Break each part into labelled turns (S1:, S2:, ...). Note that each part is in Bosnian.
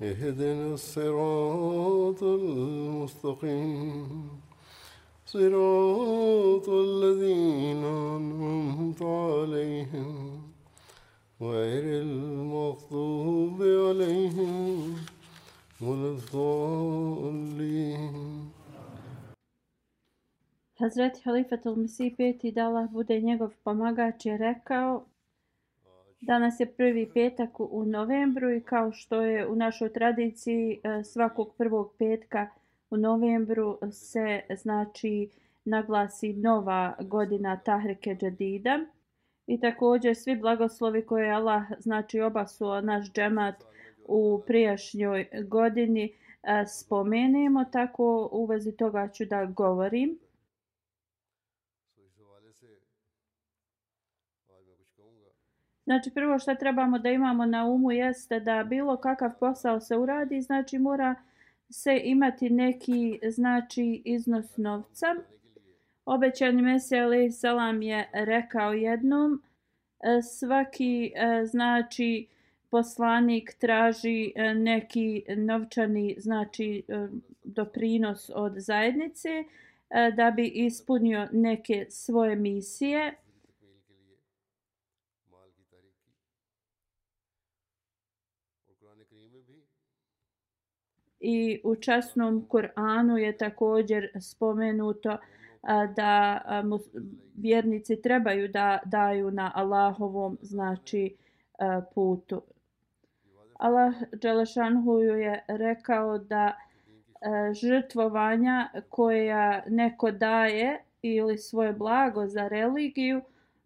S1: اهدنا الصراط المستقيم. صراط الذين أنعمت عليهم غير المغضوب عليهم ولا الضالين.
S2: Hazreti Halifatul Mesih peti da bude njegov pomagač je rekao Danas je prvi petak u novembru i kao što je u našoj tradiciji e, svakog prvog petka u novembru se znači naglasi nova godina Tahrike Džadida. I također svi blagoslovi koje Allah znači obasuo naš džemat u prijašnjoj godini e, spomenemo, tako u vezi toga ću da govorim. Znači prvo što trebamo da imamo na umu jeste da bilo kakav posao se uradi, znači mora se imati neki znači iznos novca. Obećani Mesija Ali Salam je rekao jednom e, svaki e, znači poslanik traži e, neki novčani znači doprinos od zajednice da bi ispunio neke svoje misije. I u časnom Kur'anu je također spomenuto da vjernici trebaju da daju na Allahovom znači putu. Allah Đelešanhu je rekao da žrtvovanja koja neko daje ili svoje blago za religiju,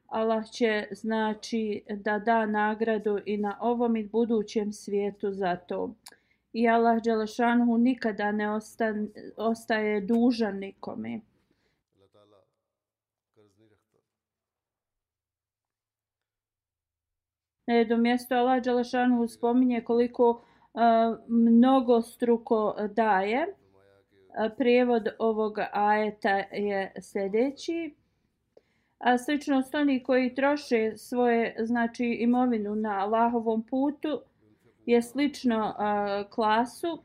S2: Allah će znači da da nagradu i na ovom i budućem svijetu za to i Allah Đelešanhu nikada ne ostan, ostaje dužan nikome. Na jednom mjestu Allah Đelešanhu spominje koliko uh, mnogo struko daje. Uh, prijevod ovog ajeta je sljedeći. A sličnost oni koji troše svoje znači imovinu na Allahovom putu, je slično uh, klasu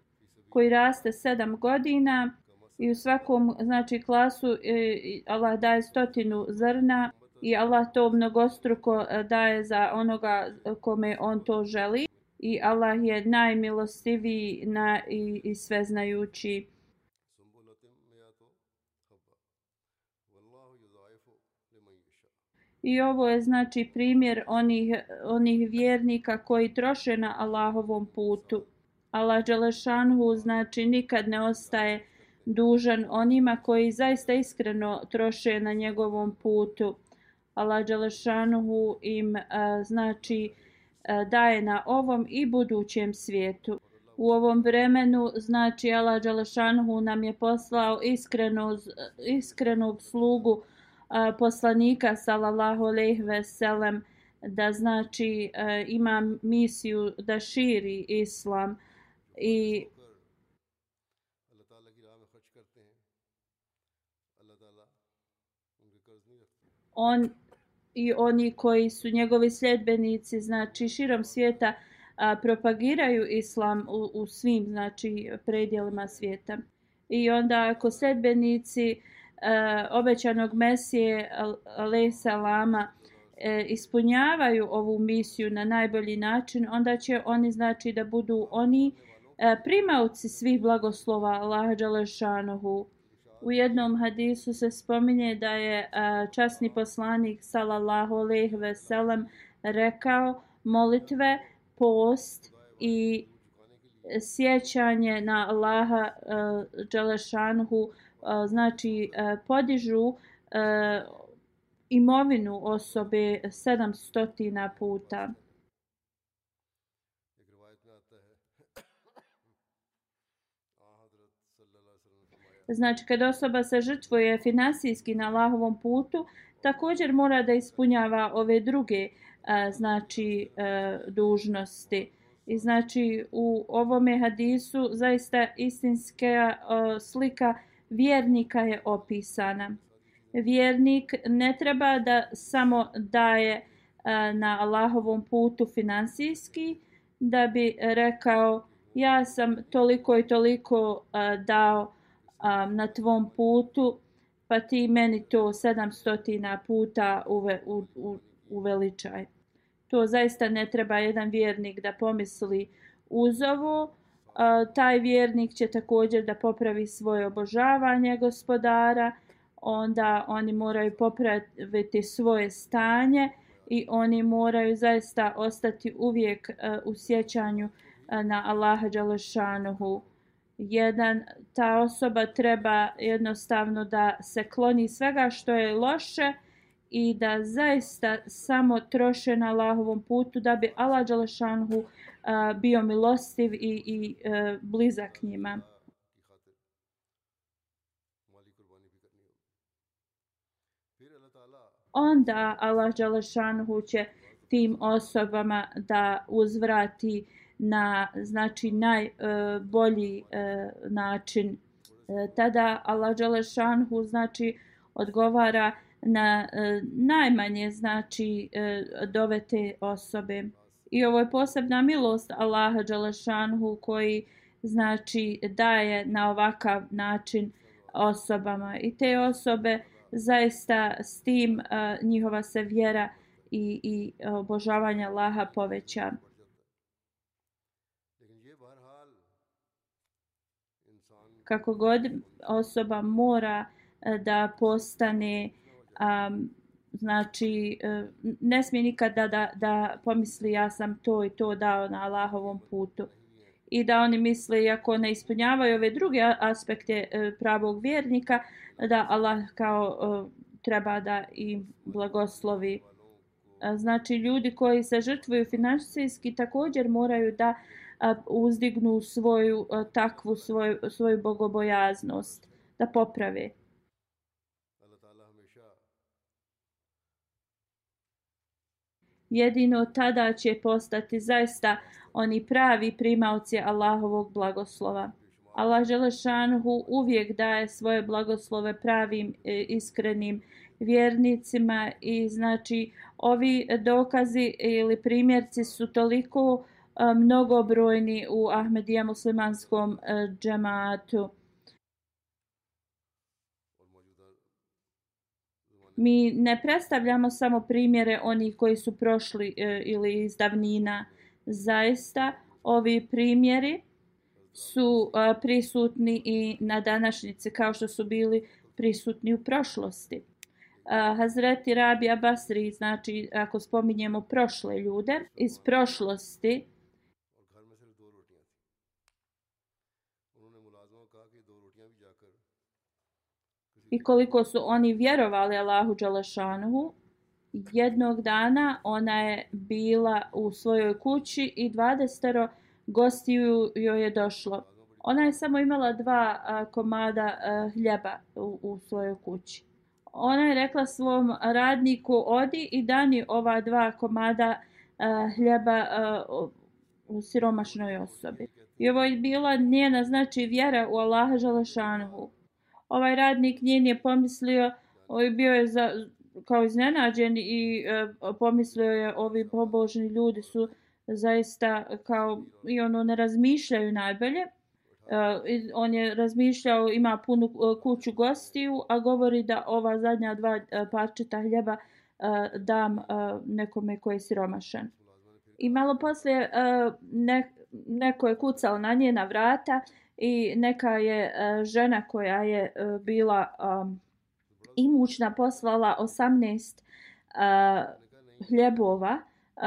S2: koji raste 7 godina i u svakom znači klasu uh, Allah daje stotinu zrna i Allah to mnogostruko e, daje za onoga kome on to želi i Allah je najmilostiviji na, i, i sveznajući. I ovo je znači primjer onih, onih vjernika koji troše na Allahovom putu. Allah Đelešanhu znači nikad ne ostaje dužan onima koji zaista iskreno troše na njegovom putu. Allah Đelešanhu im a, znači a, daje na ovom i budućem svijetu. U ovom vremenu znači Allah Đelešanhu nam je poslao iskrenu, iskrenu slugu poslanika sallallahu alejhi ve sellem da znači ima misiju da širi islam i on i oni koji su njegovi sljedbenici znači širom svijeta a, propagiraju islam u, u svim znači predjelima svijeta. I onda ako sljedbenici uh, E, obećanog Mesije alaih salama e, ispunjavaju ovu misiju na najbolji način, onda će oni znači da budu oni e, primavci svih blagoslova Allaha Đalešanohu. U jednom hadisu se spominje da je e, časni poslanik sallallahu alejhi ve sellem rekao molitve, post i sjećanje na Allaha e, uh, Đelešanhu znači podižu imovinu osobe 700 puta. Znači, kad osoba se žrtvuje finansijski na Allahovom putu, također mora da ispunjava ove druge znači, dužnosti. I znači u ovome hadisu zaista istinska slika vjernika je opisana. Vjernik ne treba da samo daje e, na Allahovom putu finansijski da bi rekao ja sam toliko i toliko e, dao e, na tvom putu pa ti meni to 700 puta uve, u, u, uveličaj. To zaista ne treba jedan vjernik da pomisli uz ovo. Taj vjernik će također da popravi svoje obožavanje gospodara, onda oni moraju popraviti svoje stanje i oni moraju zaista ostati uvijek e, u sjećanju e, na Allaha Đalešanuhu. Jedan, ta osoba treba jednostavno da se kloni svega što je loše, i da zaista samo troše na Allahovom putu da bi Allah Đalešanhu uh, bio milostiv i, i e, blizak njima. Onda Allah Đalešanhu će tim osobama da uzvrati na znači najbolji e, uh, e, uh, način. Uh, tada Allah Đalešanhu znači odgovara uh, na e, najmanje znači e, dove te osobe. I ovo je posebna milost Allaha Đalešanhu koji znači daje na ovakav način osobama. I te osobe zaista s tim e, njihova se vjera i, i obožavanje Allaha poveća. Kako god osoba mora e, da postane um, znači e, ne smije nikada da, da pomisli ja sam to i to dao na Allahovom putu. I da oni misle iako ne ispunjavaju ove druge aspekte e, pravog vjernika da Allah kao e, treba da im blagoslovi. Znači ljudi koji se žrtvuju financijski također moraju da uzdignu svoju takvu svoju, svoju bogobojaznost da poprave. Jedino tada će postati zaista oni pravi primavci Allahovog blagoslova. Allah Želešanhu uvijek daje svoje blagoslove pravim e, iskrenim vjernicima i znači ovi dokazi ili primjerci su toliko e, mnogobrojni u Ahmedija muslimanskom e, džematu. Mi ne predstavljamo samo primjere onih koji su prošli e, ili iz davnina. Zaista ovi primjeri su e, prisutni i na današnjice kao što su bili prisutni u prošlosti. E, Hazreti Rabija Basri, znači ako spominjemo prošle ljude iz prošlosti, i koliko su oni vjerovali Allahu Đalešanuhu, jednog dana ona je bila u svojoj kući i 20 gostiju joj je došlo. Ona je samo imala dva a, komada a, hljeba u, u svojoj kući. Ona je rekla svom radniku odi i dani ova dva komada a, hljeba a, u siromašnoj osobi. I ovo je bila njena znači vjera u Allaha Želešanuhu ovaj radnik njen je pomislio, ovaj bio je za, kao iznenađen i e, pomislio je ovi pobožni ljudi su zaista kao i ono ne razmišljaju najbolje. E, on je razmišljao ima punu e, kuću gostiju, a govori da ova zadnja dva e, parčeta hljeba e, dam e, nekome koji je siromašan. I malo poslije e, ne, neko je kucao na njena vrata i neka je e, žena koja je e, bila um, imućna poslala 18 uh, e, hljebova. Uh,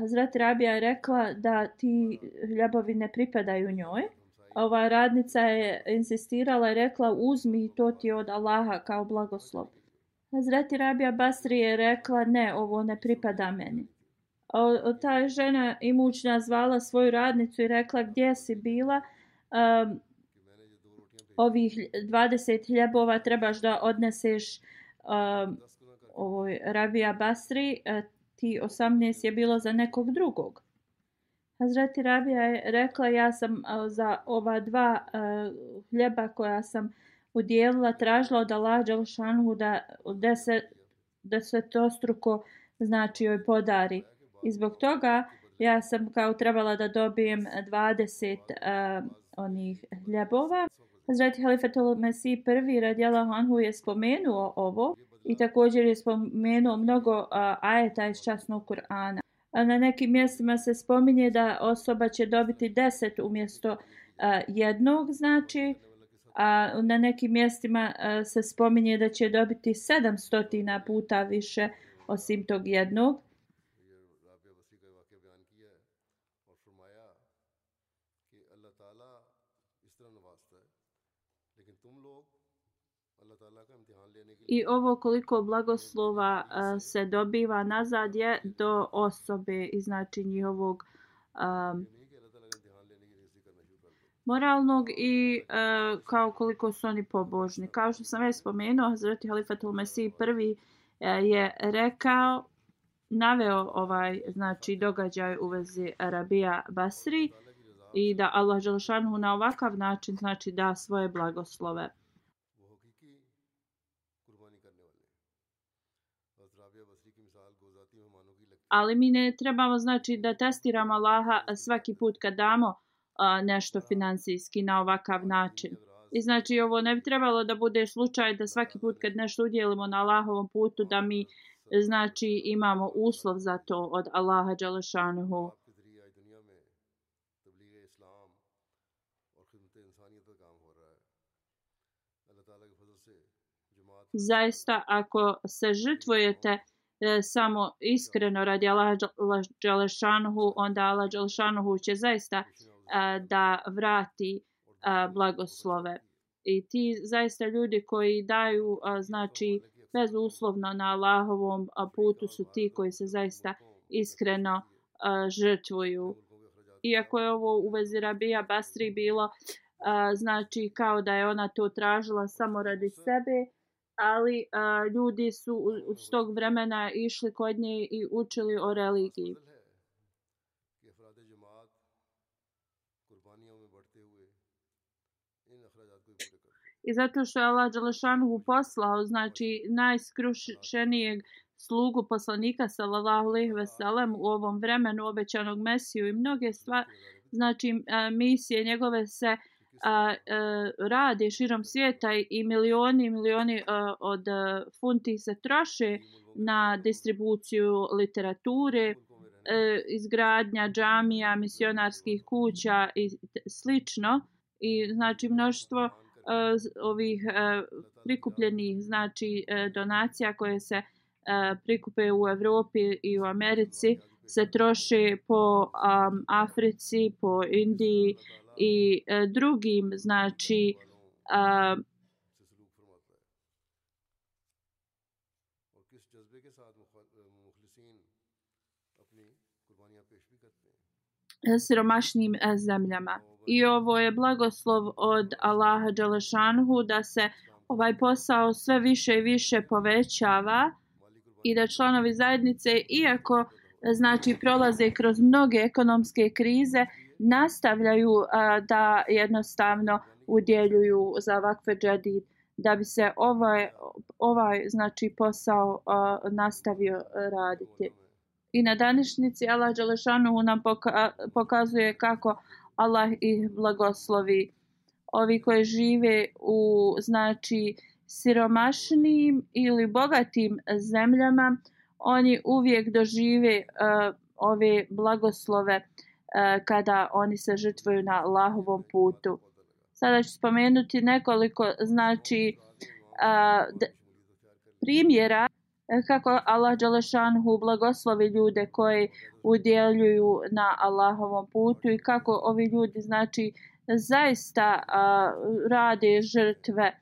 S2: Hazret Rabija je rekla da ti hljebovi ne pripadaju njoj. Ova radnica je insistirala i rekla uzmi to ti od Allaha kao blagoslov. Hazreti Rabija Basri je rekla ne, ovo ne pripada meni. O, o, ta žena imućna zvala svoju radnicu i rekla gdje si bila? Um, ovih 20 hljebova trebaš da odneseš um, ovoj Rabija Basri, uh, ti 18 je bilo za nekog drugog. Hazreti Rabija je rekla ja sam uh, za ova dva uh, hljeba koja sam udjelila, tražila od Allah Đalšanhu da deset, desetostruko znači joj podari. I zbog toga ja sam kao trebala da dobijem 20 uh, onih hljebova. Hazreti Halifatul Mesih prvi radijalahu anhu je spomenuo ovo i također je spomenuo mnogo uh, ajeta iz časnog Kur'ana. Na nekim mjestima se spominje da osoba će dobiti 10 umjesto jednog, znači a na nekim mjestima se spominje da će dobiti 700 puta više osim tog jednog. I ovo koliko blagoslova uh, se dobiva nazad je do osobe i znači njihovog um, moralnog i uh, kao koliko su oni pobožni. Kao što sam već spomenuo, Hazreti Halifatul Mesih prvi uh, je rekao, naveo ovaj znači događaj u vezi Arabija Basri i da Allah Đelšanu na ovakav način znači da svoje blagoslove. Ali mi ne trebamo znači da testiramo Allaha svaki put kad damo a, nešto financijski na ovakav način. I znači ovo ne bi trebalo da bude slučaj da svaki put kad nešto udjelimo na Allahovom putu da mi znači imamo uslov za to od Allaha Đalešanuhu. Zaista ako se žrtvujete e, samo iskreno radi Allaha Đalešanuhu, onda Allah Đalešanuhu će zaista e, da vrati e, blagoslove. I ti zaista ljudi koji daju, e, znači, bezuslovno na Allahovom e, putu su ti koji se zaista iskreno uh, žrtvuju. Iako je ovo u vezi Rabija Basri bilo, znači, kao da je ona to tražila samo radi sebe, ali uh, ljudi su s tog vremena išli kod nje i učili o religiji. i zato što je Allah Đalešanuhu poslao, znači najskrušenijeg slugu poslanika sallallahu alejhi ve sellem u ovom vremenu obećanog Mesiju i mnoge stvari znači misije njegove se a, e, a, rade širom svijeta i milioni i milioni a, od a, funti se troše na distribuciju literature, a, e, izgradnja džamija, misionarskih kuća i slično. I znači mnoštvo uh, ovih uh, prikupljenih znači uh, donacija koje se uh, prikupe u Evropi i u Americi se troše po um, Africi, po Indiji i e, drugim znači uh, siromašnim e, zemljama. I ovo je blagoslov od Allaha Đalešanhu da se ovaj posao sve više i više povećava i da članovi zajednice, iako e, znači prolaze kroz mnoge ekonomske krize, nastavljaju a, da jednostavno udjeljuju za vakfe džedid da bi se ovaj, ovaj znači posao a, nastavio raditi. I na današnjici Allah Đelešanu nam poka pokazuje kako Allah ih blagoslovi. Ovi koji žive u znači siromašnim ili bogatim zemljama, oni uvijek dožive uh, ove blagoslove E, kada oni se žrtvuju na Allahovom putu. Sada ću spomenuti nekoliko znači e, primjera e, kako Allah Đalešanhu blagoslovi ljude koji udjeljuju na Allahovom putu i kako ovi ljudi znači zaista rade žrtve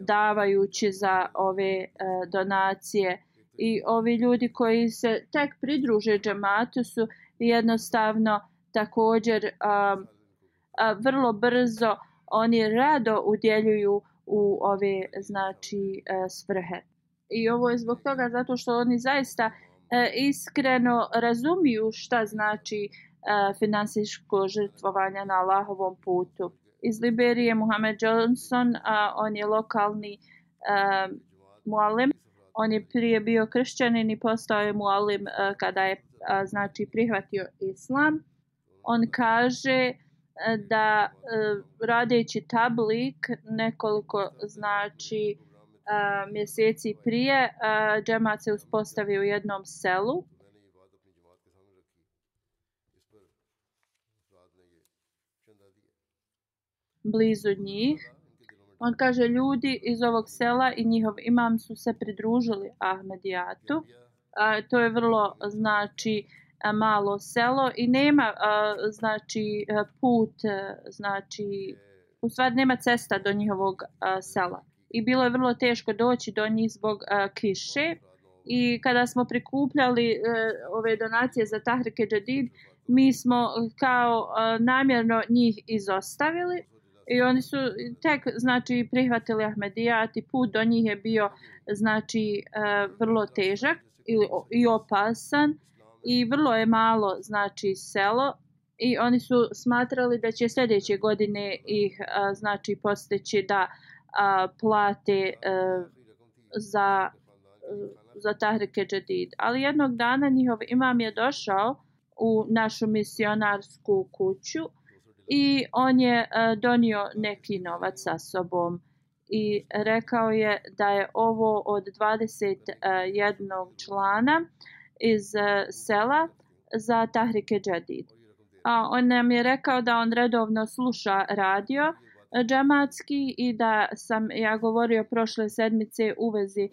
S2: davajući za ove donacije i ovi ljudi koji se tek pridruže džematu su jednostavno također um, a, vrlo brzo oni rado udjeljuju u ove znači e, svrhe. I ovo je zbog toga zato što oni zaista e, iskreno razumiju šta znači e, finansijsko žrtvovanje na Allahovom putu. Iz Liberije Muhammed Johnson, a, on je lokalni e, mualim on je prije bio kršćanin i postao je mualim e, kada je a, znači prihvatio islam. On kaže e, da e, radeći tablik nekoliko znači mjeseci prije uh, džemat se uspostavio u jednom selu. blizu njih On kaže ljudi iz ovog sela i njihov imam su se pridružili Ahmedijatu. A, to je vrlo znači malo selo i nema znači put znači u stvari nema cesta do njihovog sela. I bilo je vrlo teško doći do njih zbog kiše. I kada smo prikupljali e, ove donacije za Tahrike Jadid mi smo kao namjerno njih izostavili i oni su tek znači prihvatili Ahmedijat i put do njih je bio znači e, vrlo težak ili i opasan i vrlo je malo znači selo i oni su smatrali da će sljedeće godine ih a, znači posteći da a, plate a, za uh, za Tahrike Džedid. Ali jednog dana njihov imam je došao u našu misionarsku kuću i on je e, donio neki novac sa sobom i rekao je da je ovo od 21 člana iz eh, sela za Tahrike Džadid. A on nam je rekao da on redovno sluša radio eh, džematski i da sam ja govorio prošle sedmice u vezi eh,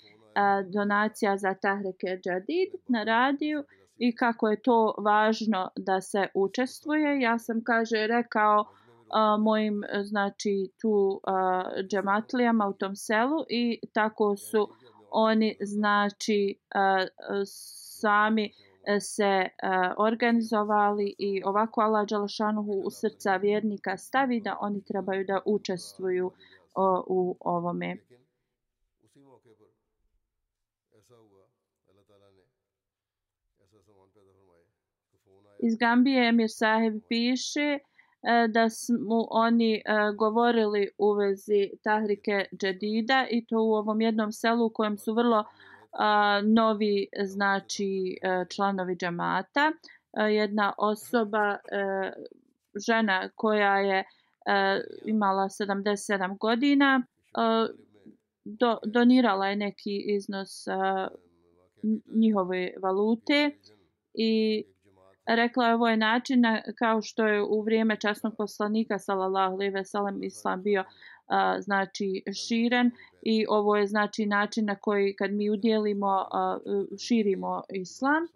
S2: donacija za Tahrike Džadid na radiju i kako je to važno da se učestvuje. Ja sam, kaže, rekao a, mojim, znači, tu a, džematlijama u tom selu i tako su oni, znači, a, sami se a, organizovali i ovako Allah Đalašanuhu u srca vjernika stavi da oni trebaju da učestvuju a, u ovome. Iz Gambije Emir Saheb piše E, da smo oni e, govorili u vezi Tahrike Džedida i to u ovom jednom selu u kojem su vrlo novi znači e, članovi džamata. Jedna osoba, žena koja je imala 77 godina, donirala je neki iznos njihove valute i rekla je ovo je način kao što je u vrijeme časnog poslanika sallallahu alejhi ve sellem islam bio a, znači širen i ovo je znači način na koji kad mi udjelimo a, širimo islam.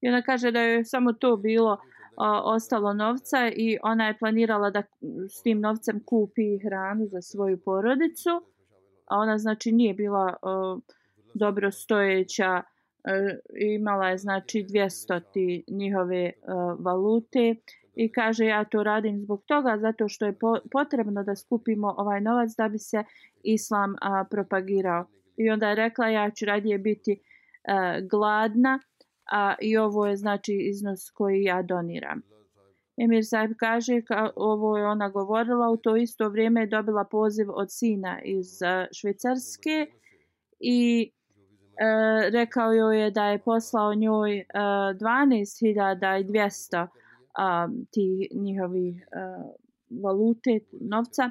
S2: I ona kaže da je samo to bilo a, ostalo novca i ona je planirala da s tim novcem kupi hranu za svoju porodicu a ona znači nije bila a, dobro stojeća E, imala je znači 200 njihove e, valute i kaže ja to radim zbog toga zato što je po, potrebno da skupimo ovaj novac da bi se islam propagirao. I onda je rekla ja ću radije biti e, gladna a i ovo je znači iznos koji ja doniram. Emir Saib kaže ka, ovo je ona govorila u to isto vrijeme je dobila poziv od sina iz Švicarske i e, rekao joj je da je poslao njoj e, 12.200 e, ti njihovi e, valute, novca.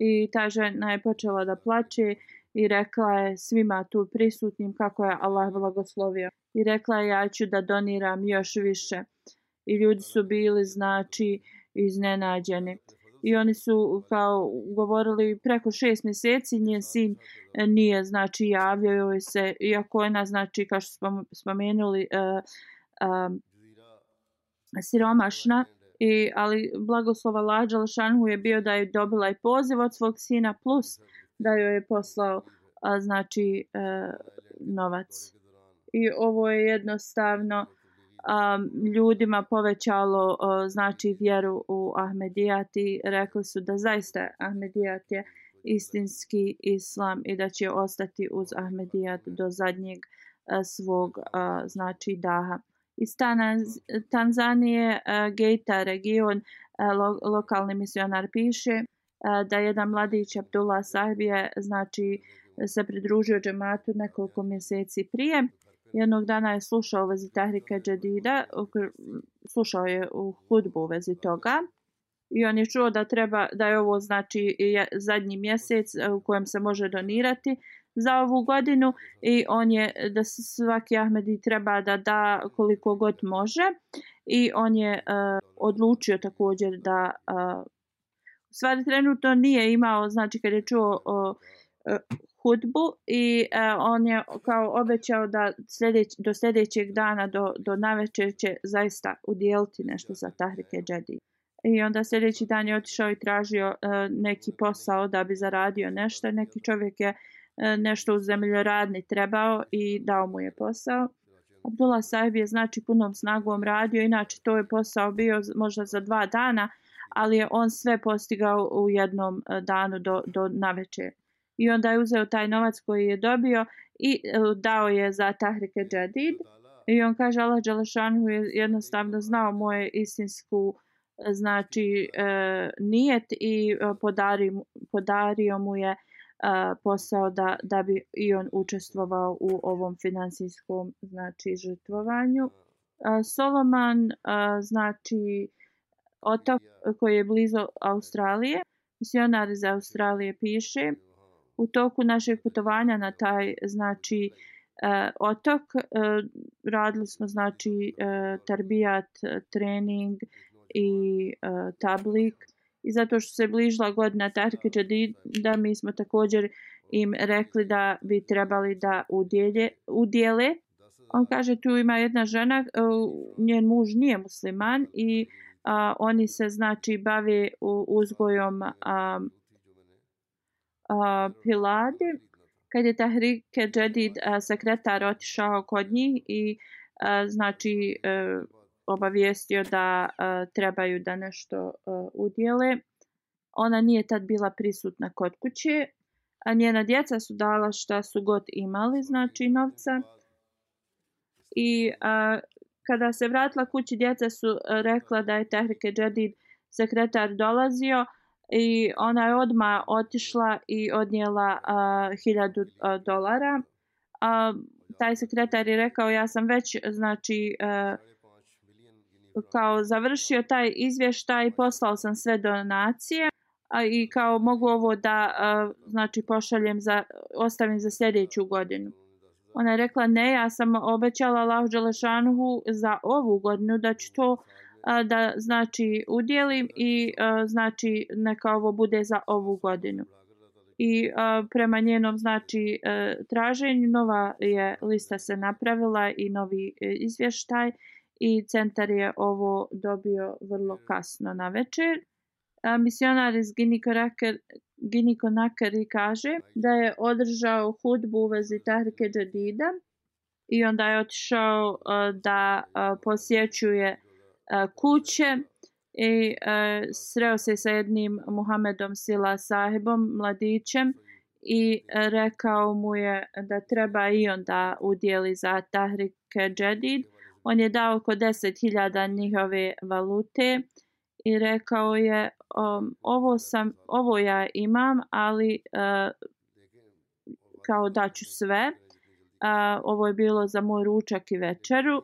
S2: I ta žena je počela da plače i rekla je svima tu prisutnim kako je Allah blagoslovio. I rekla je ja ću da doniram još više. i ljudi su bili znači iznenađeni i oni su kao govorili preko šest mjeseci njen sin nije znači javio joj se iako je ona znači kao što smo spomenuli uh, uh, siromašna. I ali blagoslova Lađa Lašanhu je bio da je dobila i poziv od svog sina plus da joj je poslao uh, znači uh, novac. I ovo je jednostavno um, ljudima povećalo uh, znači vjeru u Ahmedijat i rekli su da zaista Ahmedijat je istinski islam i da će ostati uz Ahmedijat do zadnjeg uh, svog uh, znači daha. Iz Tanzanije e, uh, Gejta region uh, lo, lokalni misionar piše uh, da jedan mladić Abdullah Sahib je znači se pridružio džematu nekoliko mjeseci prije jednog dana je slušao u vezi Tahrika Džedida, slušao je u hudbu u vezi toga i on je čuo da treba da je ovo znači zadnji mjesec e, u kojem se može donirati za ovu godinu i on je da svaki Ahmedi treba da da koliko god može i on je uh, odlučio također da uh, stvari trenutno nije imao znači kad je čuo uh, hudbu i uh, on je kao obećao da sljedeć, do sljedećeg dana do, do navečer će zaista udjeliti nešto za Tahrike Džedi. I onda sljedeći dan je otišao i tražio uh, neki posao da bi zaradio nešto. Neki čovjek je uh, nešto u zemljoradni trebao i dao mu je posao. Abdullah Saib je znači punom snagom radio, inače to je posao bio možda za dva dana, ali je on sve postigao u jednom danu do, do navečer i onda je uzeo taj novac koji je dobio i e, dao je za Tahrike Jadid. I on kaže Allah Đalešanu je jednostavno znao moje istinsku znači e, nijet i e, podari, podario mu je e, posao da, da bi i on učestvovao u ovom finansijskom znači žrtvovanju. E, Soloman e, znači otok koji je blizu Australije, misionar iz Australije piše u toku našeg putovanja na taj znači uh, otok uh, radili smo znači e, uh, tarbijat trening i uh, tablik i zato što se bližila godina Tarke da mi smo također im rekli da bi trebali da udjelje, udjele. On kaže tu ima jedna žena, njen muž nije musliman i a, oni se znači bave uzgojom a, Pilade, kad je Tahrike Džedid sekretar otišao kod njih i znači e, obavijestio da trebaju da nešto e, udjele. Ona nije tad bila prisutna kod kuće, a njena djeca su dala šta su god imali, znači novca. I a, kada se vratila kući, djeca su e, rekla da je Tahrike Džedid sekretar dolazio, i ona je odma otišla i odnijela hiljadu uh, dolara. Uh, taj sekretar je rekao ja sam već znači uh, kao završio taj izvještaj poslao sam sve donacije a i kao mogu ovo da uh, znači pošaljem za ostavim za sljedeću godinu. Ona je rekla ne, ja sam obećala Allahu dželešanuhu za ovu godinu da ću to da znači udjelim i znači neka ovo bude za ovu godinu. I prema njenom znači e, traženju nova je lista se napravila i novi e, izvještaj i centar je ovo dobio vrlo kasno na večer. Misionar iz Giniko Nakari kaže da je održao hudbu u vezi Tahrike Džadida i onda je otišao da posjećuje kuće i sreo se sa jednim Muhammedom Sila sahibom, mladićem i rekao mu je da treba i on da udjeli za Tahrik Džedid. On je dao oko 10.000 njihove valute i rekao je um, ovo, sam, ovo ja imam, ali uh, kao daću sve. Uh, ovo je bilo za moj ručak i večeru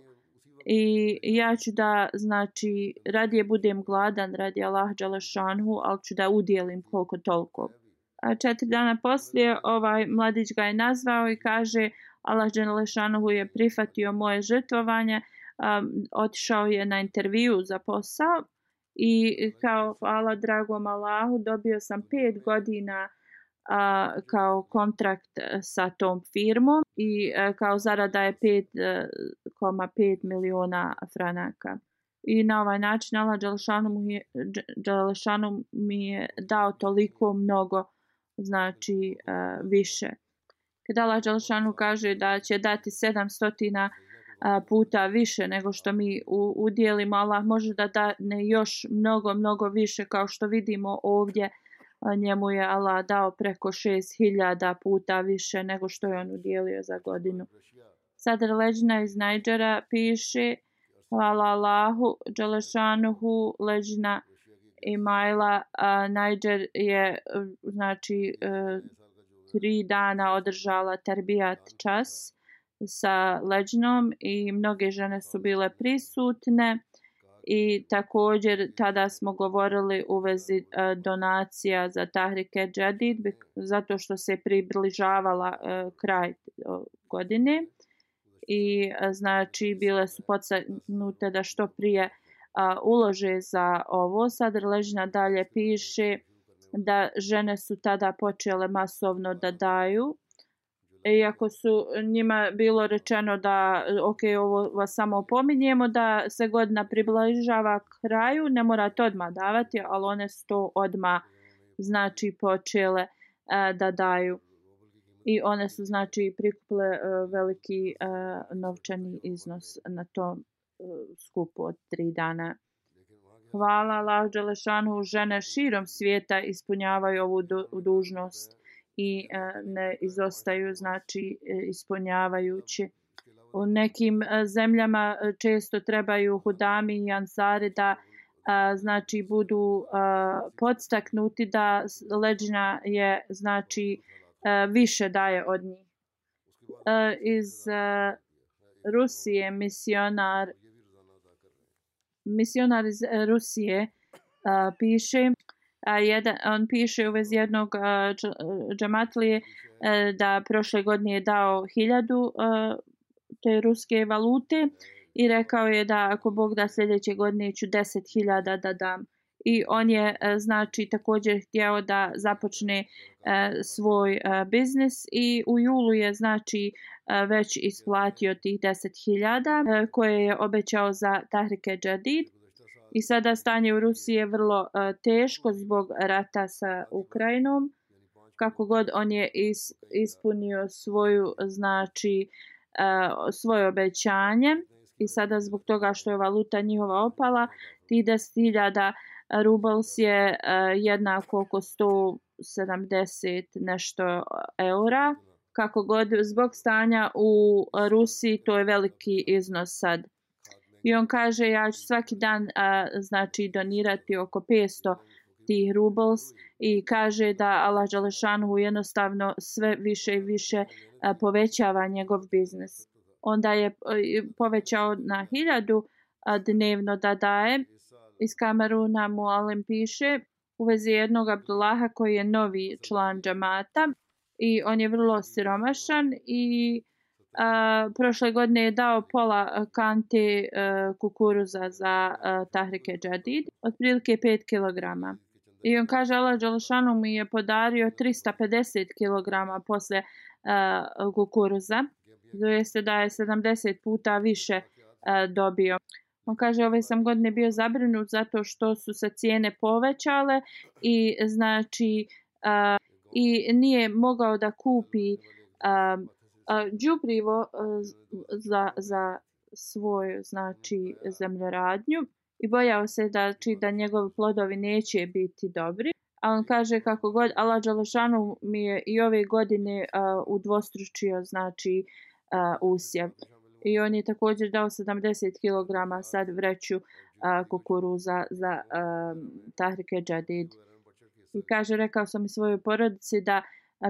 S2: i ja ću da znači radije budem gladan radi Allah Đalašanhu, ali ću da udjelim koliko toliko. A četiri dana poslije ovaj mladić ga je nazvao i kaže Allah Đalašanhu je prihvatio moje žrtvovanje um, otišao je na intervju za posao i kao hvala dragom Allahu dobio sam pet godina a, kao kontrakt e, sa tom firmom i a, kao zarada je 5,5 e, miliona franaka. I na ovaj način Allah Đelešanu, mu je, Đelešanu mi je dao toliko mnogo, znači a, više. Kada Allah Đelešanu kaže da će dati 700 puta više nego što mi udjelimo, Allah može da da ne još mnogo, mnogo više kao što vidimo ovdje njemu je Allah dao preko 6000 puta više nego što je on udjelio za godinu. Sadr Leđina iz Najdžera piše Hvala Allahu, Đelešanuhu, Leđina i Majla. Najdžer je znači e, tri dana održala terbijat čas sa Leđinom i mnoge žene su bile prisutne i također tada smo govorili u vezi e, donacija za Tahrike Džadid zato što se približavala e, kraj godine i e, znači bile su podstaknute da što prije ulože za ovo. Sad Ležina dalje piše da žene su tada počele masovno da daju E, iako su njima bilo rečeno da ok, ovo vas samo opominjemo da se godina približava kraju, ne morate odmah davati, ali one su to odmah znači počele e, da daju. I one su znači prikupile e, veliki e, novčani iznos na tom e, skupu od tri dana. Hvala Allah Đelešanu, žene širom svijeta ispunjavaju ovu dužnost i e, ne izostaju znači e, ispunjavajući. U nekim e, zemljama često trebaju hudami i ansari da znači budu podstaknuti da leđina je znači više daje od njih. Iz Rusije misionar misionar iz Rusije piše a jedan, on piše u vezi jednog džamatlije e, da prošle godine je dao hiljadu e, te ruske valute i rekao je da ako Bog da sljedeće godine ću deset hiljada da dam. I on je e, znači također htjeo da započne svoj biznis i u julu je znači već isplatio tih deset hiljada koje je obećao za Tahrike Jadid I sada stanje u Rusiji je vrlo uh, teško zbog rata sa Ukrajinom. Kako god on je is, ispunio svoju znači uh, svoje obećanje i sada zbog toga što je valuta njihova opala, ti 10.000 rubels je uh, jednako oko 170 nešto eura. Kako god zbog stanja u Rusiji to je veliki iznos sad. I on kaže ja ću svaki dan a, znači donirati oko 500 tih rubles i kaže da Allah Đalešanu jednostavno sve više i više a, povećava njegov biznis. Onda je a, povećao na hiljadu a, dnevno da daje. Iz Kameruna mu Alem piše u vezi jednog Abdullaha koji je novi član džamata i on je vrlo siromašan i Uh, prošle godine je dao pola kante uh, kukuruza za uh, Tahrike Džadid, otprilike 5 kg. I on kaže, Allah Đalšanu mi je podario 350 kg posle uh, kukuruza. to jeste da je 70 puta više uh, dobio. On kaže, ove sam godine bio zabrinut zato što su se cijene povećale i znači uh, i nije mogao da kupi uh, đubrivo za, za svoju znači zemljoradnju i bojao se da či da njegovi plodovi neće biti dobri. A on kaže kako god Allah Đalešanu mi je i ove godine uh, udvostručio znači uh, usjev. I on je također dao 70 kg sad vreću uh, kukuruza za uh, Tahrike Džadid. I kaže, rekao sam i svojoj porodici da uh,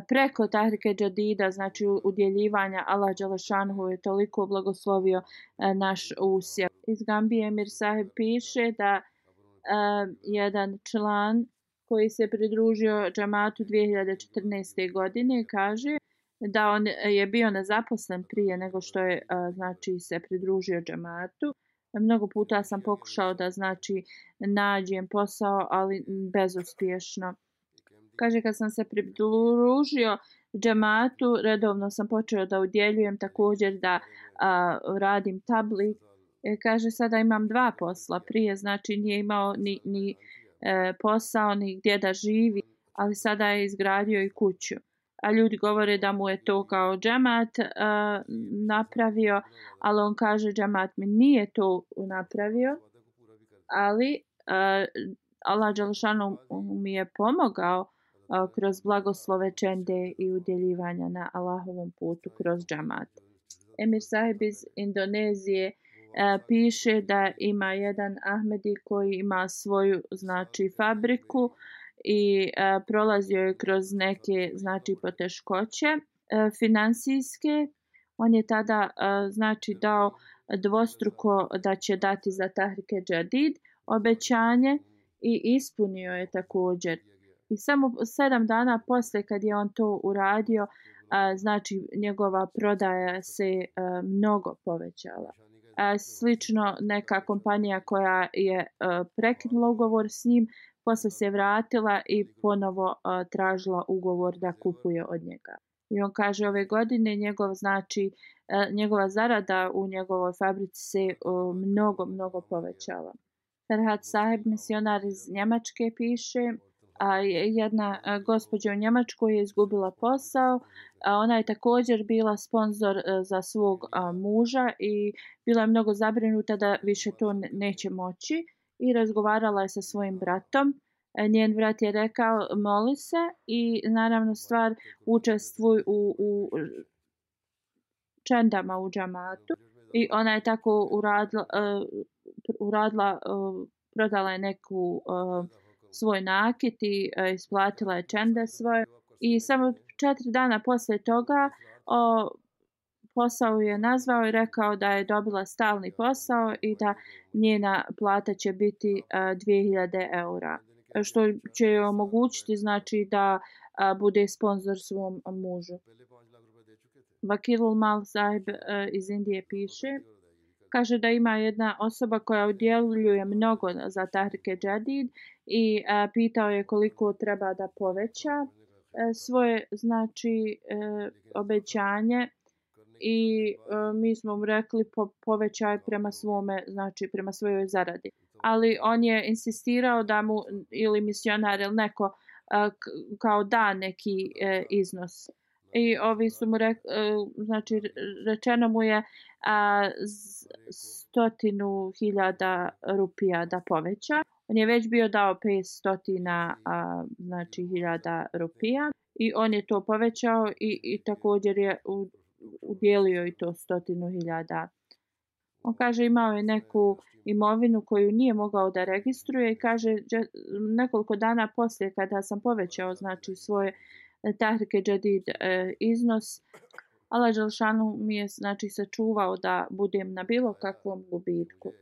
S2: preko Tahrike Džadida, znači udjeljivanja Allah Đalešanhu je toliko blagoslovio e, naš usjev. Iz Gambije Mir Sahib piše da uh, jedan član koji se pridružio džamatu 2014. godine kaže da on je bio nezaposlen prije nego što je uh, znači se pridružio džamatu. Mnogo puta sam pokušao da znači nađem posao, ali bezuspješno. Kaže kad sam se pridružio džematu, redovno sam počeo da udjeljujem također da a, radim tablik. E, kaže sada imam dva posla. Prije znači nije imao ni, ni e, posao ni gdje da živi, ali sada je izgradio i kuću a ljudi govore da mu je to kao džemat uh, napravio, ali on kaže džemat mi nije to napravio, ali uh, Allah Đelšanu mi je pomogao kroz blagoslove čende i udjeljivanja na Allahovom putu kroz džamat. Emir Sahib iz Indonezije piše da ima jedan Ahmedi koji ima svoju znači fabriku i e, prolazio je kroz neke znači poteškoće e, finansijske on je tada e, znači dao dvostruko da će dati za Tahrike Jadid obećanje i ispunio je također i samo sedam dana posle kad je on to uradio a, znači njegova prodaja se a, mnogo povećala a, slično neka kompanija koja je a, prekinula ugovor s njim posle se vratila i ponovo uh, tražila ugovor da kupuje od njega. I on kaže ove godine njegov znači uh, njegova zarada u njegovoj fabrici se uh, mnogo mnogo povećala. Ferhat Saheb misionar iz Njemačke piše a jedna gospođa u Njemačkoj je izgubila posao, a ona je također bila sponzor e, za svog muža i bila je mnogo zabrinuta da više to neće moći i razgovarala je sa svojim bratom. E, njen brat je rekao moli se i naravno stvar učestvuj u, u čendama u džamatu i ona je tako uradila, uh, uradila uh, prodala je neku uh, svoj nakit i e, isplatila je čende svoje i samo četiri dana posle toga o, posao je nazvao i rekao da je dobila stalni posao i da njena plata će biti e, a, 2000 eura što će joj omogućiti znači da a, bude sponsor svom mužu. Vakilul Mal Sahib uh, iz Indije piše kaže da ima jedna osoba koja udjeljuje mnogo za Tahrike Jadid i a, pitao je koliko treba da poveća e, svoje znači e, obećanje i e, mi smo mu rekli po, povećaj prema svome, znači prema svojoj zaradi. Ali on je insistirao da mu ili misionar ili neko e, a, kao da neki uh, iznos. I ovi su mu rekli, e, znači rečeno mu je a, stotinu hiljada rupija da poveća. On je već bio dao 500 stotina znači hiljada rupija i on je to povećao i, i također je u, udjelio i to stotinu hiljada. On kaže imao je neku imovinu koju nije mogao da registruje i kaže nekoliko dana poslije kada sam povećao znači svoje e, džedid e, iznos. Allah Đelšanu mi je znači sačuvao da budem na bilo kakvom gubitku.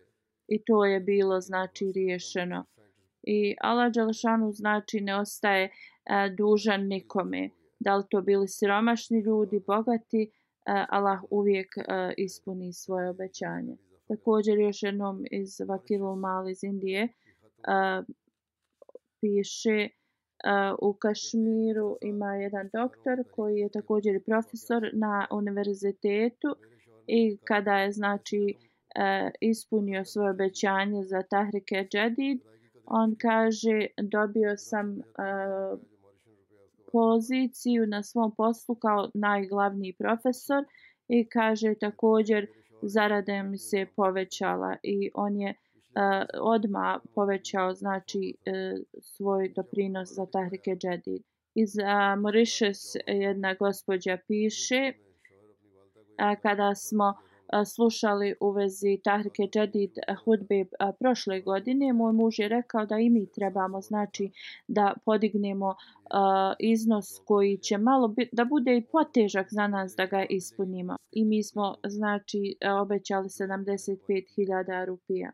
S2: I to je bilo znači riješeno. I Allah Đelšanu znači ne ostaje e, dužan nikome. Da li to bili siromašni ljudi, bogati, e, Allah uvijek e, ispuni svoje obećanje. Također još jednom iz Vakilul Mal iz Indije e, piše u Kašmiru ima jedan doktor koji je također profesor na univerzitetu i kada je znači e, ispunio svoje obećanje za Tahrike Jadid, on kaže dobio sam e, poziciju na svom poslu kao najglavniji profesor i kaže također zarada mi se povećala i on je uh, E, odma povećao znači uh, svoj doprinos za Tahrike Džedid. Iz uh, Mauritius jedna gospođa piše uh, kada smo slušali u vezi Tahrike Džedid hudbe prošle godine, moj muž je rekao da i mi trebamo znači da podignemo iznos koji će malo bit, da bude i potežak za nas da ga ispunimo. I mi smo znači obećali 75.000 rupija.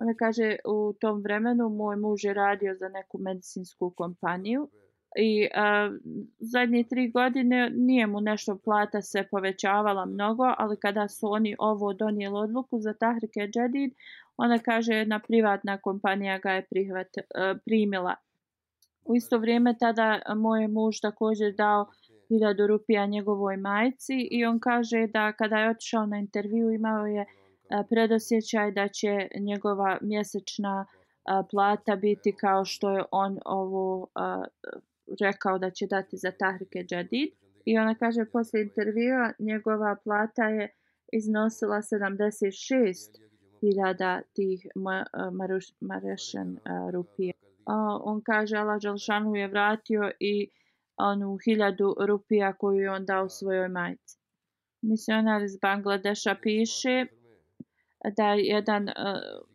S2: Ona kaže u tom vremenu moj muž je radio za neku medicinsku kompaniju i a, zadnje tri godine nije mu nešto plata se povećavala mnogo, ali kada su oni ovo donijeli odluku za Tahrike Džedid, ona kaže jedna privatna kompanija ga je prihvat, a, primila. U isto vrijeme tada moj muž također dao 1000 rupija njegovoj majci i on kaže da kada je otišao na intervju imao je predosjećaj da će njegova mjesečna plata biti kao što je on ovo rekao da će dati za Tahrike Džadid. I ona kaže posle intervjua njegova plata je iznosila 76.000 tih marešan rupija. On kaže Allah Đalšanu je vratio i onu hiljadu rupija koju je on dao svojoj majci. Misionar iz Bangladeša piše da jedan e, uh,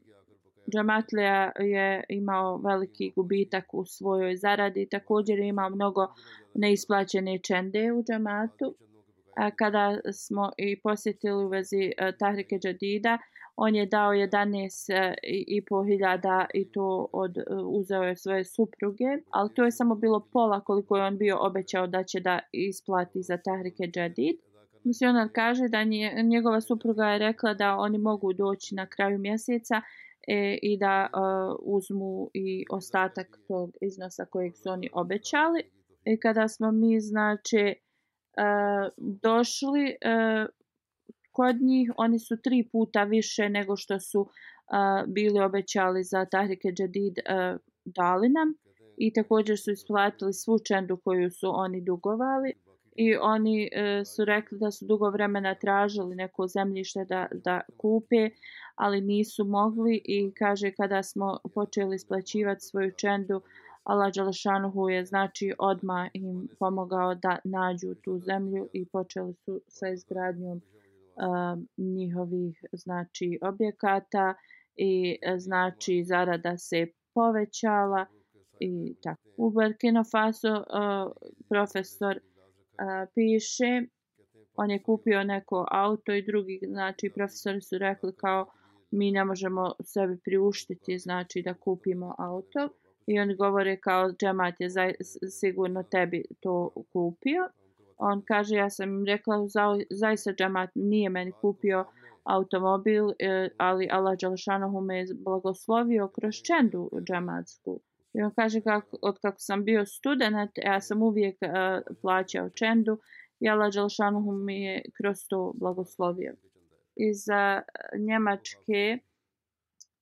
S2: Džamatlija je imao veliki gubitak u svojoj zaradi. Također ima mnogo neisplaćene čende u džamatu. A kada smo i posjetili u vezi uh, Tahrike Džadida, on je dao 11,5 e, hiljada i to od, uzeo je svoje supruge. Ali to je samo bilo pola koliko je on bio obećao da će da isplati za Tahrike Džadid. Misionar kaže da njegova supruga je rekla da oni mogu doći na kraju mjeseca e, i da e, uzmu i ostatak tog iznosa kojeg su oni obećali. I kada smo mi znači e, došli e, kod njih, oni su tri puta više nego što su e, bili obećali za Tahrike Džadid e, dali nam i također su isplatili svu čendu koju su oni dugovali i oni e, su rekli da su dugo vremena tražili neko zemljište da, da kupe, ali nisu mogli i kaže kada smo počeli splaćivati svoju čendu, Allah Đalašanuhu je znači odma im pomogao da nađu tu zemlju i počeli su sa izgradnjom uh, njihovih znači objekata i e, znači zarada se povećala i tako. U Burkina Faso uh, profesor a, piše on je kupio neko auto i drugi znači profesori su rekli kao mi ne možemo sebi priuštiti znači da kupimo auto. I oni govore kao džemat je za, sigurno tebi to kupio. On kaže ja sam im rekla za, zaista džemat nije meni kupio automobil e, ali Allah Đalšanohu me je blagoslovio kroz čendu džematsku. I on kaže kako, od kako sam bio student, ja sam uvijek uh, plaćao čendu i Allah Đelšanuhu mi je kroz to blagoslovio. Iz uh, Njemačke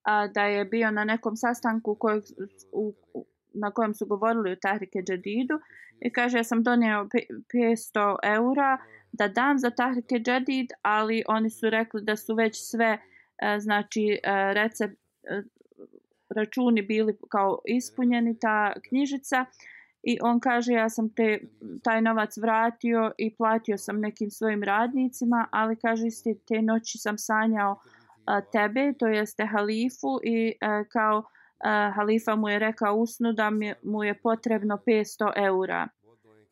S2: a, da je bio na nekom sastanku kojeg, u, u, na kojem su govorili o Tahrike Džadidu i kaže ja sam donio 500 eura da dam za Tahrike Džadid, ali oni su rekli da su već sve uh, znači uh, recept računi bili kao ispunjeni ta knjižica. I on kaže ja sam te taj novac vratio i platio sam nekim svojim radnicima ali kaže isti te noći sam sanjao a, tebe to jeste halifu i a, kao a, halifa mu je rekao usnu da mi, mu je potrebno 500 eura.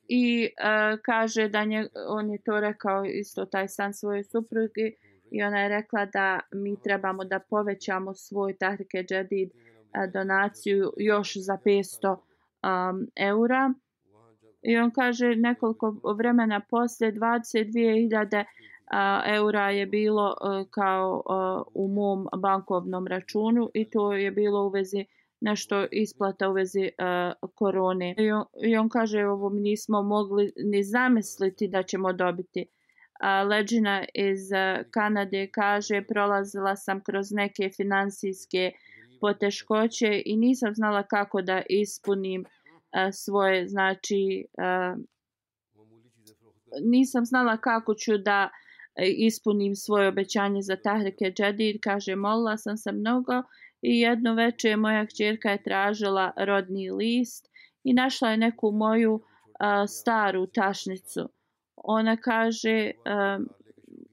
S2: I a, kaže da nje, on je to rekao isto taj san svoje supruge i ona je rekla da mi trebamo da povećamo svoj tahrike džedid E, donaciju još za 500 um, eura. I on kaže nekoliko vremena poslije 22.000 eura je bilo e, kao e, u mom bankovnom računu i to je bilo u vezi nešto isplata u vezi uh, korone. I on, I on kaže ovo mi nismo mogli ni zamisliti da ćemo dobiti. Uh, Leđina iz uh, Kanade kaže prolazila sam kroz neke finansijske uh, poteškoće i nisam znala kako da ispunim svoje znači nisam znala kako ću da e, ispunim svoje obećanje za Tahrike Džadir. Kaže molila sam se mnogo i jedno veče moja kćerka je tražila rodni list i našla je neku moju staru tašnicu. Ona kaže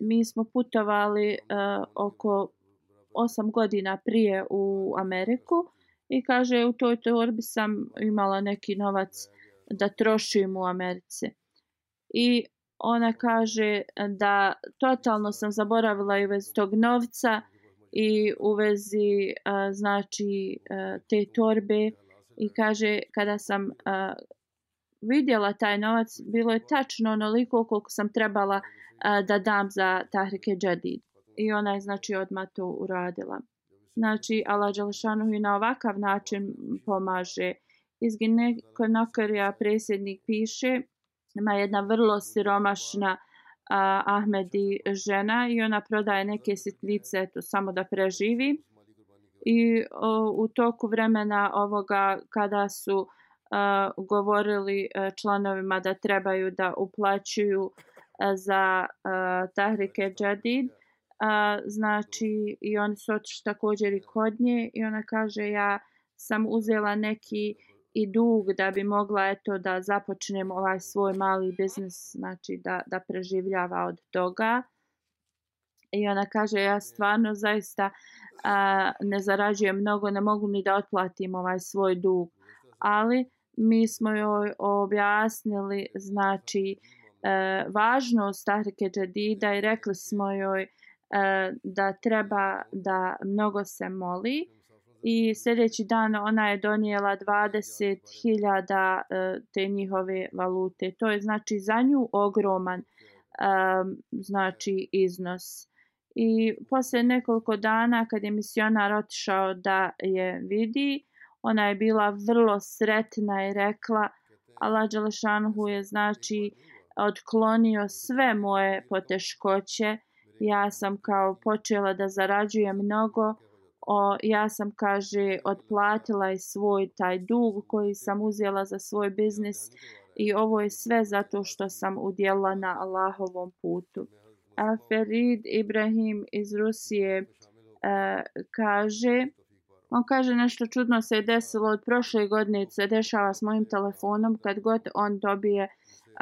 S2: mi smo putovali oko osam godina prije u Ameriku i kaže u toj torbi sam imala neki novac da trošim u Americi. I ona kaže da totalno sam zaboravila i vez tog novca i u vezi znači te torbe i kaže kada sam vidjela taj novac, bilo je tačno onoliko koliko sam trebala a, da dam za Tahrike Džadid. I ona je znači odmah to uradila. Znači, Allah Đalšanu i na ovakav način pomaže. Iz Ginekonokarija predsjednik piše, ima jedna vrlo siromašna a, Ahmedi žena i ona prodaje neke sitnice to samo da preživi. I o, u toku vremena ovoga kada su a, govorili a, članovima da trebaju da uplaćuju a, za a, Tahrike Džadid, a, znači i oni su otišli također i kod nje i ona kaže ja sam uzela neki i dug da bi mogla eto da započnem ovaj svoj mali biznis znači da, da preživljava od toga. I ona kaže ja stvarno zaista a, ne zarađujem mnogo ne mogu ni da otplatim ovaj svoj dug. Ali mi smo joj objasnili znači e, važnost Tahrike Džedida i rekli smo joj E, da treba da mnogo se moli i sljedeći dan ona je donijela 20.000 e, te njihove valute. To je znači za nju ogroman e, znači iznos. I posle nekoliko dana kad je misionar otišao da je vidi, ona je bila vrlo sretna i rekla Allah Đelešanhu je znači odklonio sve moje poteškoće ja sam kao počela da zarađujem mnogo, o, ja sam, kaže, otplatila i svoj taj dug koji sam uzela za svoj biznis i ovo je sve zato što sam udjela na Allahovom putu. A Ferid Ibrahim iz Rusije e, kaže, on kaže nešto čudno se je desilo od prošle godine, se dešava s mojim telefonom kad god on dobije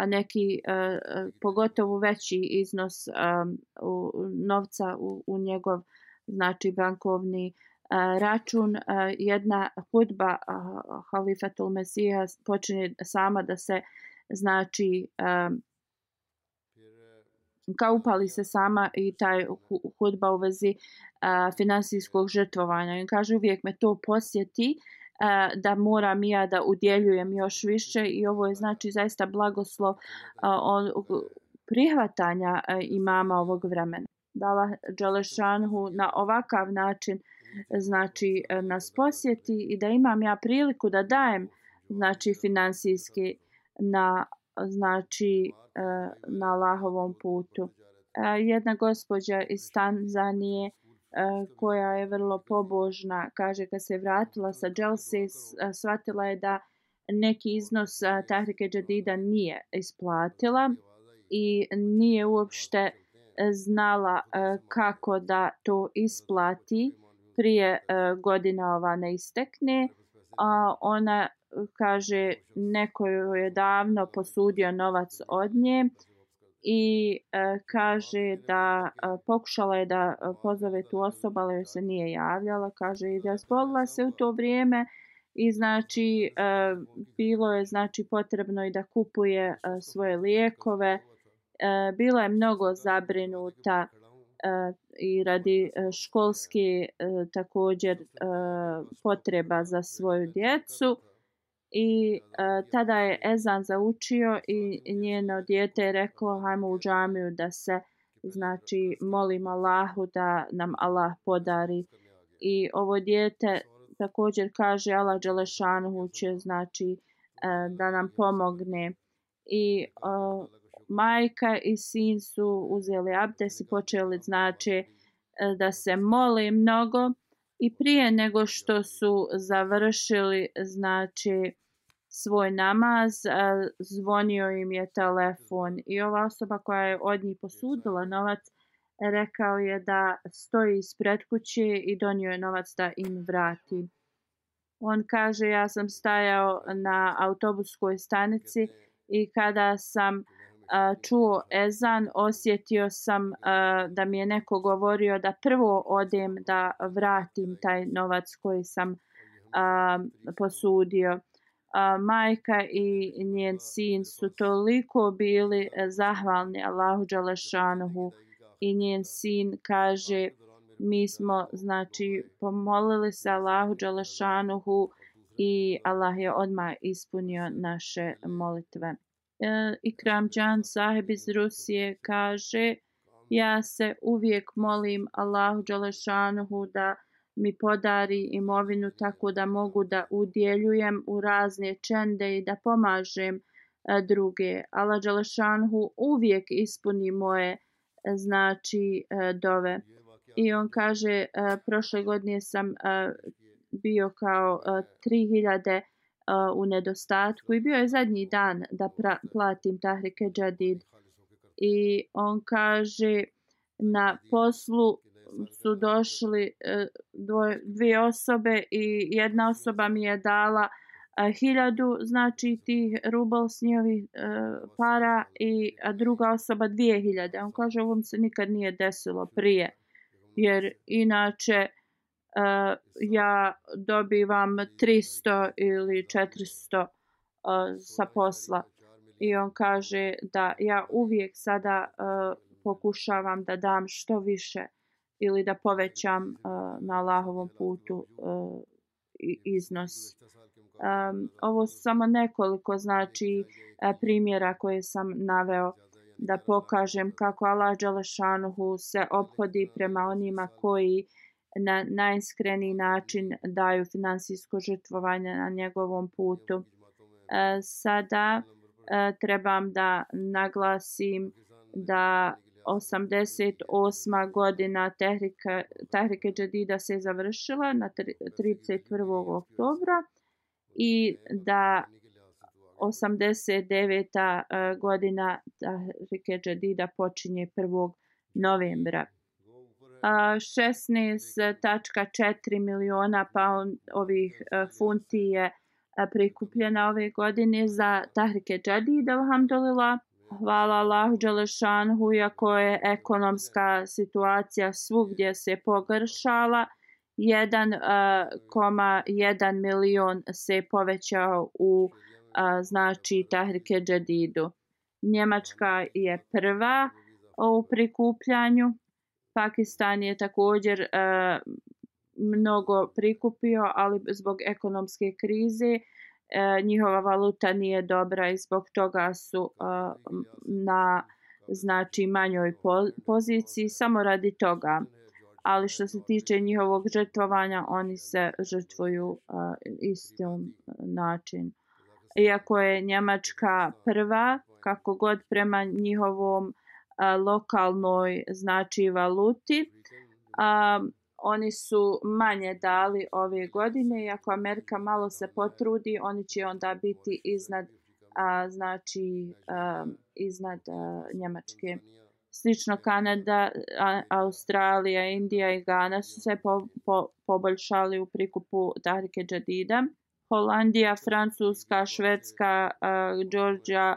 S2: neki uh, pogotovo veći iznos um, u, novca u, u njegov znači bankovni uh, račun. Uh, jedna hudba uh, halifatul mesija počinje sama da se znači um, kao upali se sama i taj hudba u vezi uh, finansijskog žrtvovanja. I kaže uvijek me to posjeti uh, E, da moram ja da udjeljujem još više i ovo je znači zaista blagoslov e, prihvatanja e, imama ovog vremena. Dala Đelešanhu na ovakav način znači nas posjeti i da imam ja priliku da dajem znači finansijski na znači na Allahovom putu. Jedna gospođa iz Tanzanije E, koja je vrlo pobožna, kaže kad se vratila sa Dželse, e, shvatila je da neki iznos e, Tahrike Džadida nije isplatila i nije uopšte znala kako da to isplati prije godina ova ne istekne. A ona kaže neko je davno posudio novac od nje i e, kaže da e, pokušala je da e, pozove tu osobu, ali se nije javljala. Kaže i da zbolila se u to vrijeme i znači e, bilo je znači potrebno i da kupuje e, svoje lijekove. E, bila je mnogo zabrinuta e, i radi e, školski školske e, također e, potreba za svoju djecu i uh, tada je Ezan zaučio i njeno dijete je reklo hajmo u džamiju da se znači molim Allahu da nam Allah podari. I ovo dijete također kaže Allah Đelešanu će znači uh, da nam pomogne. I uh, majka i sin su uzeli abdes i počeli znači uh, da se moli mnogo i prije nego što su završili znači svoj namaz zvonio im je telefon. I ova osoba koja je od njih posudila novac rekao je da stoji ispred kuće i donio je novac da im vrati. On kaže ja sam stajao na autobuskoj stanici i kada sam čuo ezan, osjetio sam da mi je neko govorio da prvo odem da vratim taj novac koji sam posudio. Majka i njen sin su toliko bili zahvalni Allahu Đalešanuhu i njen sin kaže mi smo znači pomolili se Allahu Đalešanuhu i Allah je odmah ispunio naše molitve. E, Ikram Džan iz Rusije kaže ja se uvijek molim Allahu Đalešanuhu da mi podari imovinu tako da mogu da udjeljujem u razne čende i da pomažem e, druge. Allah Đalešanuhu uvijek ispuni moje e, znači e, dove. I on kaže, prošle godine sam bio kao 3000 u nedostatku i bio je zadnji dan da platim Tahrike Džadid. I on kaže, na poslu su došli e, dvoje, dvije osobe i jedna osoba mi je dala e, hiljadu znači tih rubel s njihovih e, para i a druga osoba dvije hiljade. On kaže ovom se nikad nije desilo prije jer inače Eh, ja dobivam 300 ili 400 eh, sa posla. I on kaže da ja uvijek sada eh, pokušavam da dam što više ili da povećam uh, na Allahovom putu uh, iznos. Um, ovo su samo nekoliko znači primjera koje sam naveo da pokažem kako Allah Đalešanuhu se obhodi prema onima koji na najiskreniji način daju finansijsko žrtvovanje na njegovom putu. E, sada e, trebam da naglasim da 88. godina Tehrike, tehrike Džadida se završila na 31. oktobra i da 89. E, godina tehrike Džadida počinje 1. novembra. 16.4 miliona pound ovih e, funti je e, prikupljena ove godine za Tahrike Džadid, alhamdulillah. Hvala Allahu Đelešanhu, iako je ekonomska situacija svugdje se pogršala, 1,1 e, milion se povećao u znači Tahrike Džadidu. Njemačka je prva u prikupljanju. Pakistan je također e, mnogo prikupio, ali zbog ekonomske krize e, njihova valuta nije dobra i zbog toga su e, na znači manjoj po, poziciji samo radi toga. Ali što se tiče njihovog žrtvovanja oni se žrtvuju e, istom način. Iako je Njemačka prva kako god prema njihovom a, lokalnoj znači valuti a, oni su manje dali ove godine i ako Amerika malo se potrudi, oni će onda biti iznad a, znači a, iznad a, Njemačke. Slično Kanada, a, Australija, Indija i Ghana su se po, po, poboljšali u prikupu Tahrike Džadida. Holandija, Francuska, Švedska, a, Georgia,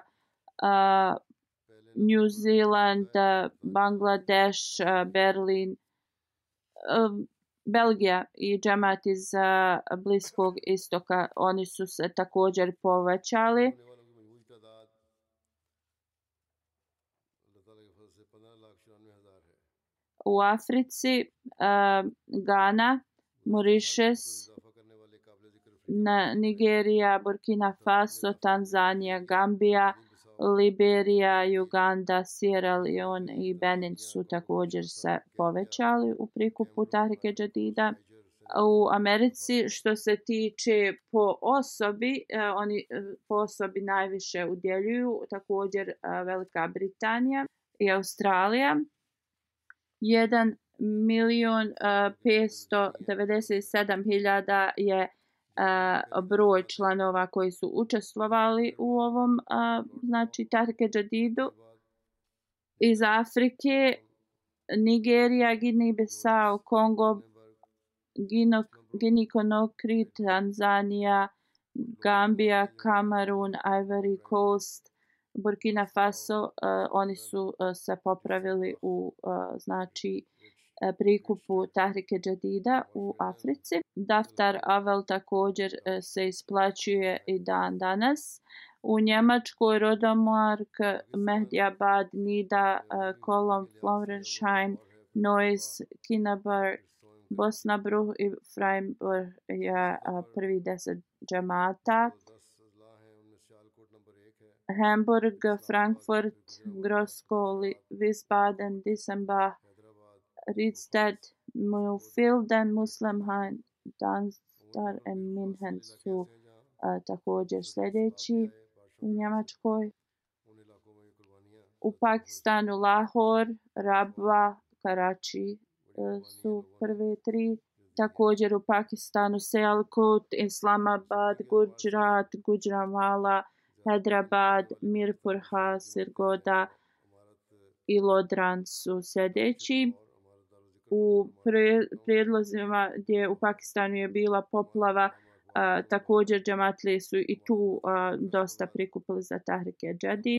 S2: a, New Zealand, a, Bangladeš, a, Berlin, Um, Belgija i džemat iz Bliskog istoka, oni su se također povećali. U Africi, Ghana, Mauritius, Nigerija, Burkina Faso, Tanzanija, Gambija, Liberija, Uganda, Sierra Leone i Benin su također se povećali u prikupu Tahrike Džadida. U Americi što se tiče po osobi, eh, oni e, po osobi najviše udjeljuju, također eh, Velika Britanija i Australija. 1 milion e, 597 hiljada je broj članova koji su učestvovali u ovom znači Tarke Džadidu iz Afrike Nigerija, Gini-Bissau, Kongo, Gini-Konakri, Tanzanija, Gambija, Kamerun, Ivory Coast, Burkina Faso, uh, oni su uh, se popravili u uh, znači E, prikupu Tahrike Džadida u Africi. Daftar Avel također e, se isplaćuje i dan danas. U Njemačkoj Rodomark, Mehdiabad, Nida, e, Kolom, Florenshain, Nois, Kinabar, Bosna Bruh i Freiburg je e, prvi deset
S1: džemata.
S2: Hamburg, Frankfurt, Groskoli, Wiesbaden, Dissenbach,
S1: reads
S2: that Mufilden Muslim Han Danstar and Minhen su uh, također sljedeći u Njemačkoj. U Pakistanu Lahor, Rabwa, Karachi uh, su prve tri. Također u Pakistanu Selkut, Islamabad, Gujarat, Gujramala, Hedrabad, Mirpurha, Sirgoda i Lodran su sljedeći. U pre, prijedlozima gdje u Pakistanu je bila poplava, a, također džamatlije su i tu a, dosta prikupili za Tahrike Džadi.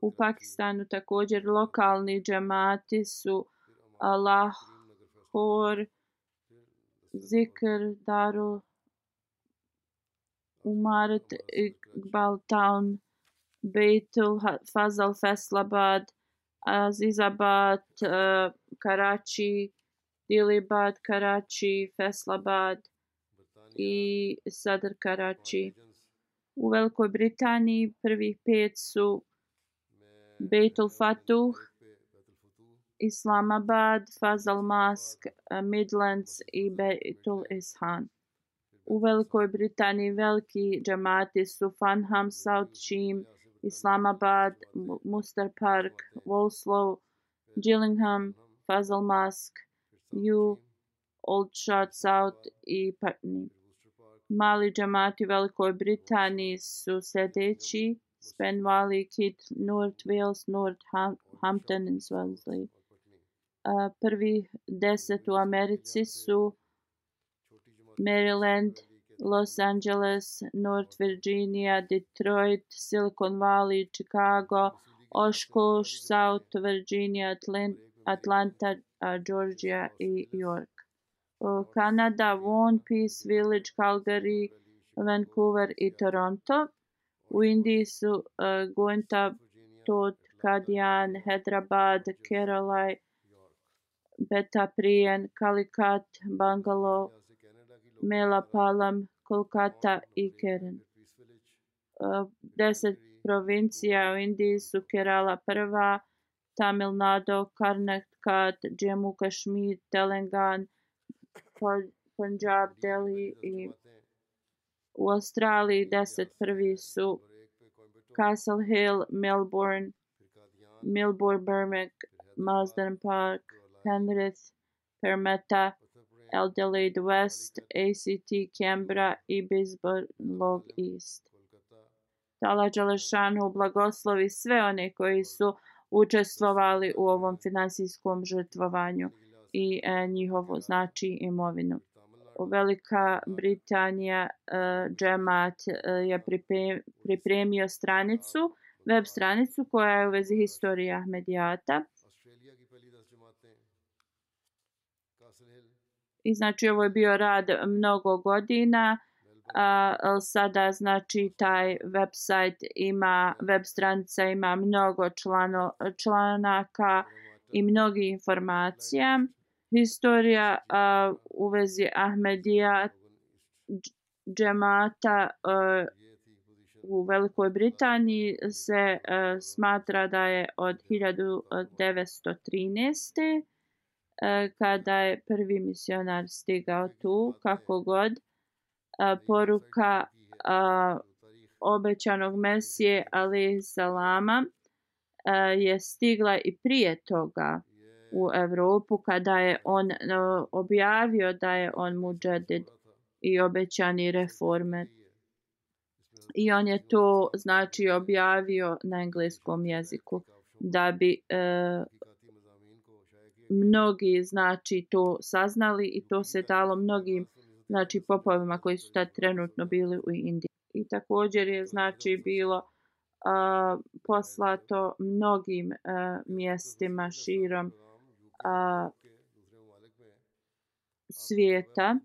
S2: U Pakistanu također lokalni džamati su Lahor, Zikr, Darul, Umarat, Iqbal Town, Beitul Fazal Faisalabad, Azizabad, uh, Karachi, Dilibad, Karachi, Faisalabad i Sadr Karachi. U Velikoj Britaniji prvih pet su Beitul Fatuh, Islamabad, Fazal Mask, Midlands i Beitul Ishan. U Velikoj Britaniji veliki džamati su Fanham, South Sheen, Islamabad, Muster Park, Walsall, Gillingham, Fazal Mask, You, Old Shot South i pa, Putney. Mali džamati u Velikoj Britaniji su sljedeći Spen Valley, Kit, North Wales, North Ham Hampton i Swansea. Uh, prvi deset u Americi su Maryland, Los Angeles, North Virginia, Detroit, Silicon Valley, Chicago, Oshkosh, South Virginia, Atlanta, Atlanta, Georgia i York. Kanada, Vaughan, Peace Village, Calgary, Vancouver i Toronto. U Indiji su e, uh, Gointa, Todd, Kadian, Hyderabad, Kerala, Betapriyan, Calicut, Bangalore, Melapalam, Kolkata i Keren. Uh, deset provincija u Indiji su Kerala prva, Tamil Nadu, Karnataka, Jammu Kashmir, Telangana, Punjab, Delhi i u Australiji deset prvi su Castle Hill, Melbourne, Melbourne, Birmingham, Marsden Park, Penrith, Permetta, Adelaide West, ACT, Canberra i Brisbane Log East. Tala Đalešanu blagoslovi sve one koji su učestvovali u ovom finansijskom žrtvovanju i e, njihovu znači imovinu. Velika Britanija e, džemat e, je pripremio stranicu, web stranicu koja je u vezi historije Ahmedijata. I znači ovo je bio rad mnogo godina. A, sada znači taj website ima, web stranica ima mnogo člano, članaka i mnogi informacija historija a, u vezi Ahmedija džemata a, u Velikoj Britaniji se a, smatra da je od 1913. E, kada je prvi misionar stigao tu, kako god, poruka a, obećanog Mesije Ali Salama a, je stigla i prije toga u Evropu kada je on a, objavio da je on muđadid i obećani reformer. I on je to znači objavio na engleskom jeziku da bi e, mnogi znači to saznali i to se dalo mnogim znači popovima koji su tad trenutno bili u Indiji. I također je znači bilo uh, poslato mnogim uh, mjestima širom a, svijeta.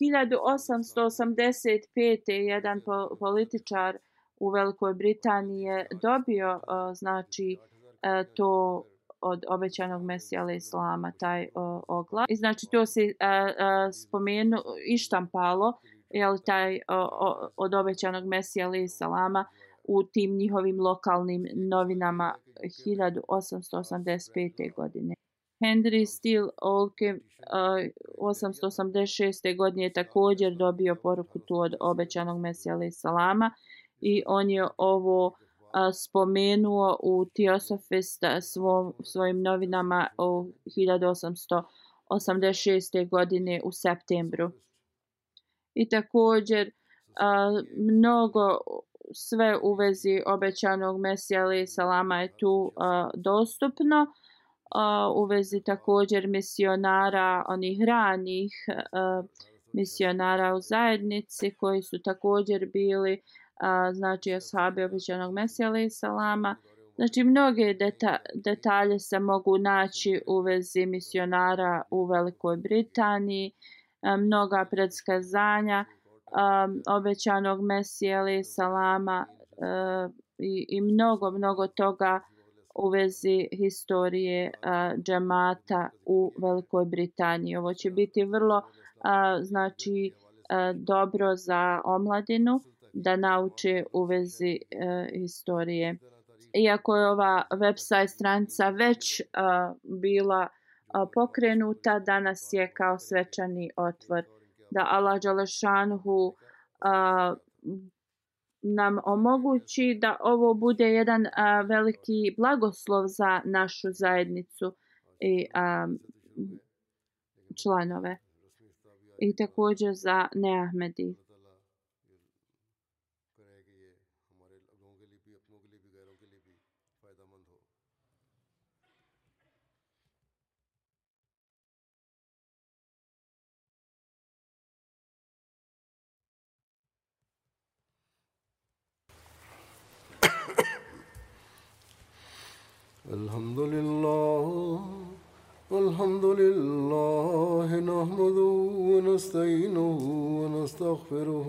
S2: 1885. jedan političar u Velikoj Britaniji je dobio e, znači e, to od obećanog Mesija ali Islama taj o, oglas. I znači to se a, a, spomenu i štampalo jel, taj o, o, od obećanog Mesija ali Islama u tim njihovim lokalnim novinama 1885. godine. Henry Steele Olke uh, 886. godine je također dobio poruku tu od obećanog Mesija alaih salama i on je ovo uh, spomenuo u Theosophist svom, svojim novinama u 1886. godine u septembru. I također a, mnogo sve u vezi obećanog Mesija ali salama je tu a, dostupno. A, u vezi također misionara, onih ranih misionara u zajednici koji su također bili a, znači ashabi obećanog Mesija alaih salama. Znači mnoge deta detalje se mogu naći u vezi misionara u Velikoj Britaniji, mnoga predskazanja obećanog Mesija alaih salama i, i mnogo, mnogo toga u vezi historije a, džemata u Velikoj Britaniji. Ovo će biti vrlo a, znači a, dobro za omladinu da nauče u vezi e, historije. Iako je ova website stranica već a, bila a, pokrenuta, danas je kao svečani otvor. Da Allah Đalešanhu a, e, nam omogući da ovo bude jedan a, veliki blagoslov za našu zajednicu i a, članove i također za neahmedi. के लिए भी अपनों के लिए भी गैरों के लिए भी फायदेमंद
S1: الحمد لله الحمد لله نحمده ونستعينه ونستغفره